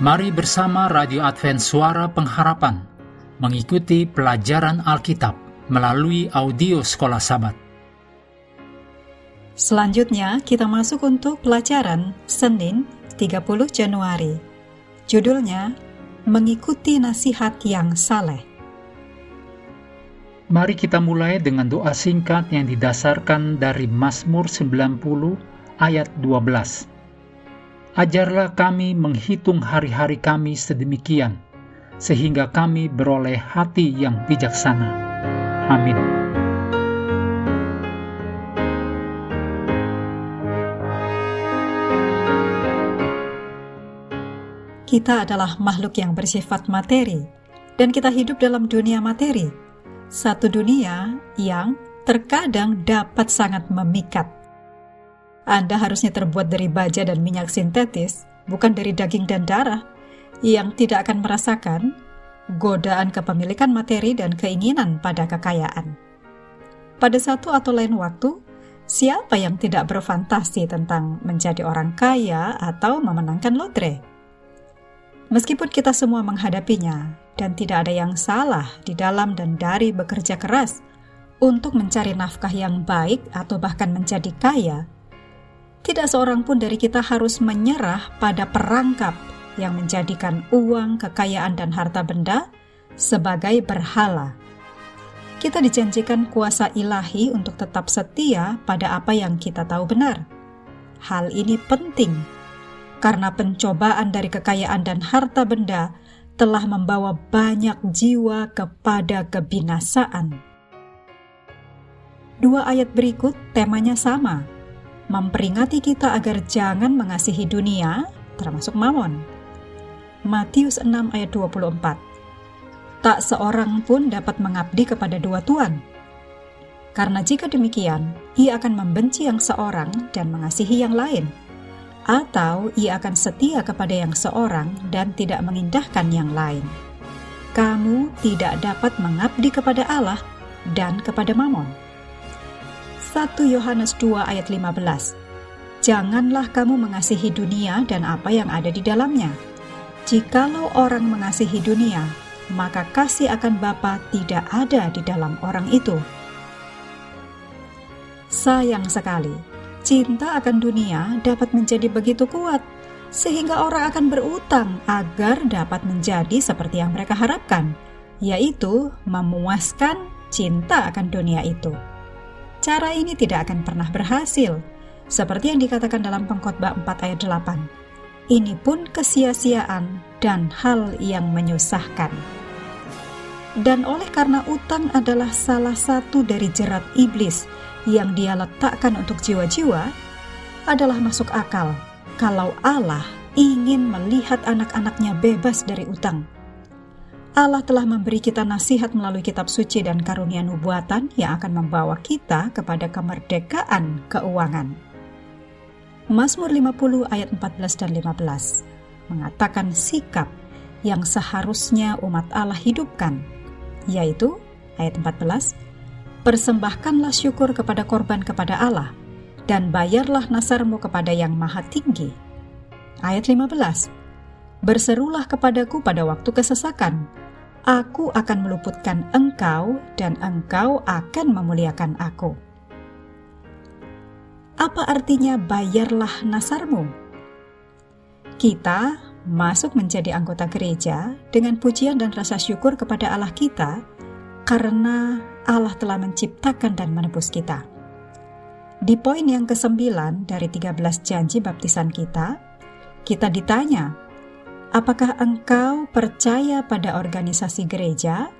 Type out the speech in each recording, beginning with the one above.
Mari bersama Radio Advent Suara Pengharapan mengikuti pelajaran Alkitab melalui audio Sekolah Sabat. Selanjutnya kita masuk untuk pelajaran Senin 30 Januari. Judulnya Mengikuti Nasihat yang Saleh. Mari kita mulai dengan doa singkat yang didasarkan dari Mazmur 90 ayat 12. Ajarlah kami menghitung hari-hari kami sedemikian, sehingga kami beroleh hati yang bijaksana. Amin. Kita adalah makhluk yang bersifat materi, dan kita hidup dalam dunia materi. Satu dunia yang terkadang dapat sangat memikat anda harusnya terbuat dari baja dan minyak sintetis, bukan dari daging dan darah, yang tidak akan merasakan godaan kepemilikan materi dan keinginan pada kekayaan. Pada satu atau lain waktu, siapa yang tidak berfantasi tentang menjadi orang kaya atau memenangkan lotre? Meskipun kita semua menghadapinya, dan tidak ada yang salah di dalam dan dari bekerja keras untuk mencari nafkah yang baik atau bahkan menjadi kaya, tidak seorang pun dari kita harus menyerah pada perangkap yang menjadikan uang, kekayaan, dan harta benda sebagai berhala. Kita dijanjikan kuasa ilahi untuk tetap setia pada apa yang kita tahu benar. Hal ini penting karena pencobaan dari kekayaan dan harta benda telah membawa banyak jiwa kepada kebinasaan. Dua ayat berikut temanya sama, memperingati kita agar jangan mengasihi dunia, termasuk mamon. Matius 6 ayat 24 Tak seorang pun dapat mengabdi kepada dua tuan. Karena jika demikian, ia akan membenci yang seorang dan mengasihi yang lain. Atau ia akan setia kepada yang seorang dan tidak mengindahkan yang lain. Kamu tidak dapat mengabdi kepada Allah dan kepada mamon. 1 Yohanes 2 ayat 15. Janganlah kamu mengasihi dunia dan apa yang ada di dalamnya. Jikalau orang mengasihi dunia, maka kasih akan Bapa tidak ada di dalam orang itu. Sayang sekali, cinta akan dunia dapat menjadi begitu kuat sehingga orang akan berutang agar dapat menjadi seperti yang mereka harapkan, yaitu memuaskan cinta akan dunia itu. Cara ini tidak akan pernah berhasil, seperti yang dikatakan dalam pengkhotbah 4 ayat 8. Ini pun kesia-siaan dan hal yang menyusahkan. Dan oleh karena utang adalah salah satu dari jerat iblis yang dia letakkan untuk jiwa-jiwa, adalah masuk akal kalau Allah ingin melihat anak-anaknya bebas dari utang Allah telah memberi kita nasihat melalui kitab suci dan karunia nubuatan yang akan membawa kita kepada kemerdekaan keuangan. Mazmur 50 ayat 14 dan 15 mengatakan sikap yang seharusnya umat Allah hidupkan, yaitu ayat 14, Persembahkanlah syukur kepada korban kepada Allah, dan bayarlah nasarmu kepada yang maha tinggi. Ayat 15, Berserulah kepadaku pada waktu kesesakan, Aku akan meluputkan engkau, dan engkau akan memuliakan aku. Apa artinya bayarlah nasarmu? Kita masuk menjadi anggota gereja dengan pujian dan rasa syukur kepada Allah kita karena Allah telah menciptakan dan menebus kita. Di poin yang ke-9 dari 13 janji baptisan kita, kita ditanya, Apakah engkau percaya pada organisasi gereja?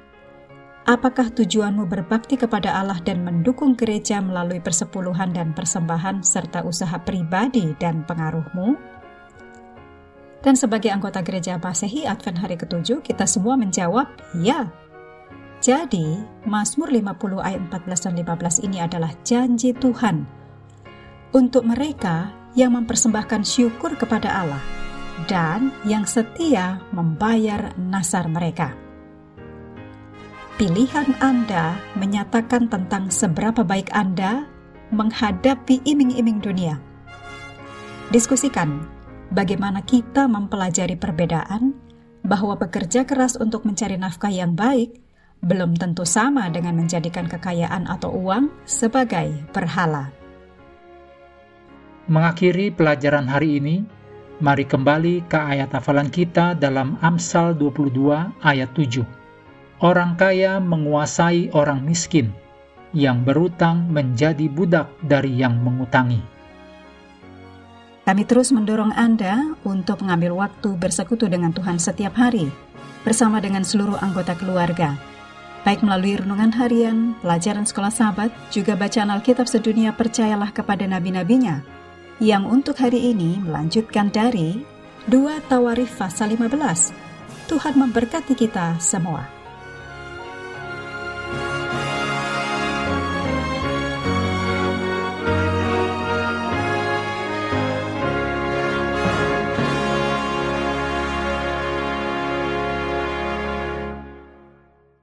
Apakah tujuanmu berbakti kepada Allah dan mendukung gereja melalui persepuluhan dan persembahan serta usaha pribadi dan pengaruhmu? Dan sebagai anggota gereja Masehi Advent hari ketujuh, kita semua menjawab ya. Jadi, Mazmur 50 ayat 14 dan 15 ini adalah janji Tuhan untuk mereka yang mempersembahkan syukur kepada Allah dan yang setia membayar nasar mereka. Pilihan Anda menyatakan tentang seberapa baik Anda menghadapi iming-iming dunia. Diskusikan bagaimana kita mempelajari perbedaan bahwa bekerja keras untuk mencari nafkah yang baik belum tentu sama dengan menjadikan kekayaan atau uang sebagai berhala. Mengakhiri pelajaran hari ini, mari kembali ke ayat hafalan kita dalam Amsal 22 ayat 7. Orang kaya menguasai orang miskin, yang berutang menjadi budak dari yang mengutangi. Kami terus mendorong Anda untuk mengambil waktu bersekutu dengan Tuhan setiap hari, bersama dengan seluruh anggota keluarga, baik melalui renungan harian, pelajaran sekolah sahabat, juga bacaan Alkitab sedunia percayalah kepada nabi-nabinya, yang untuk hari ini melanjutkan dari 2 Tawarif pasal 15. Tuhan memberkati kita semua.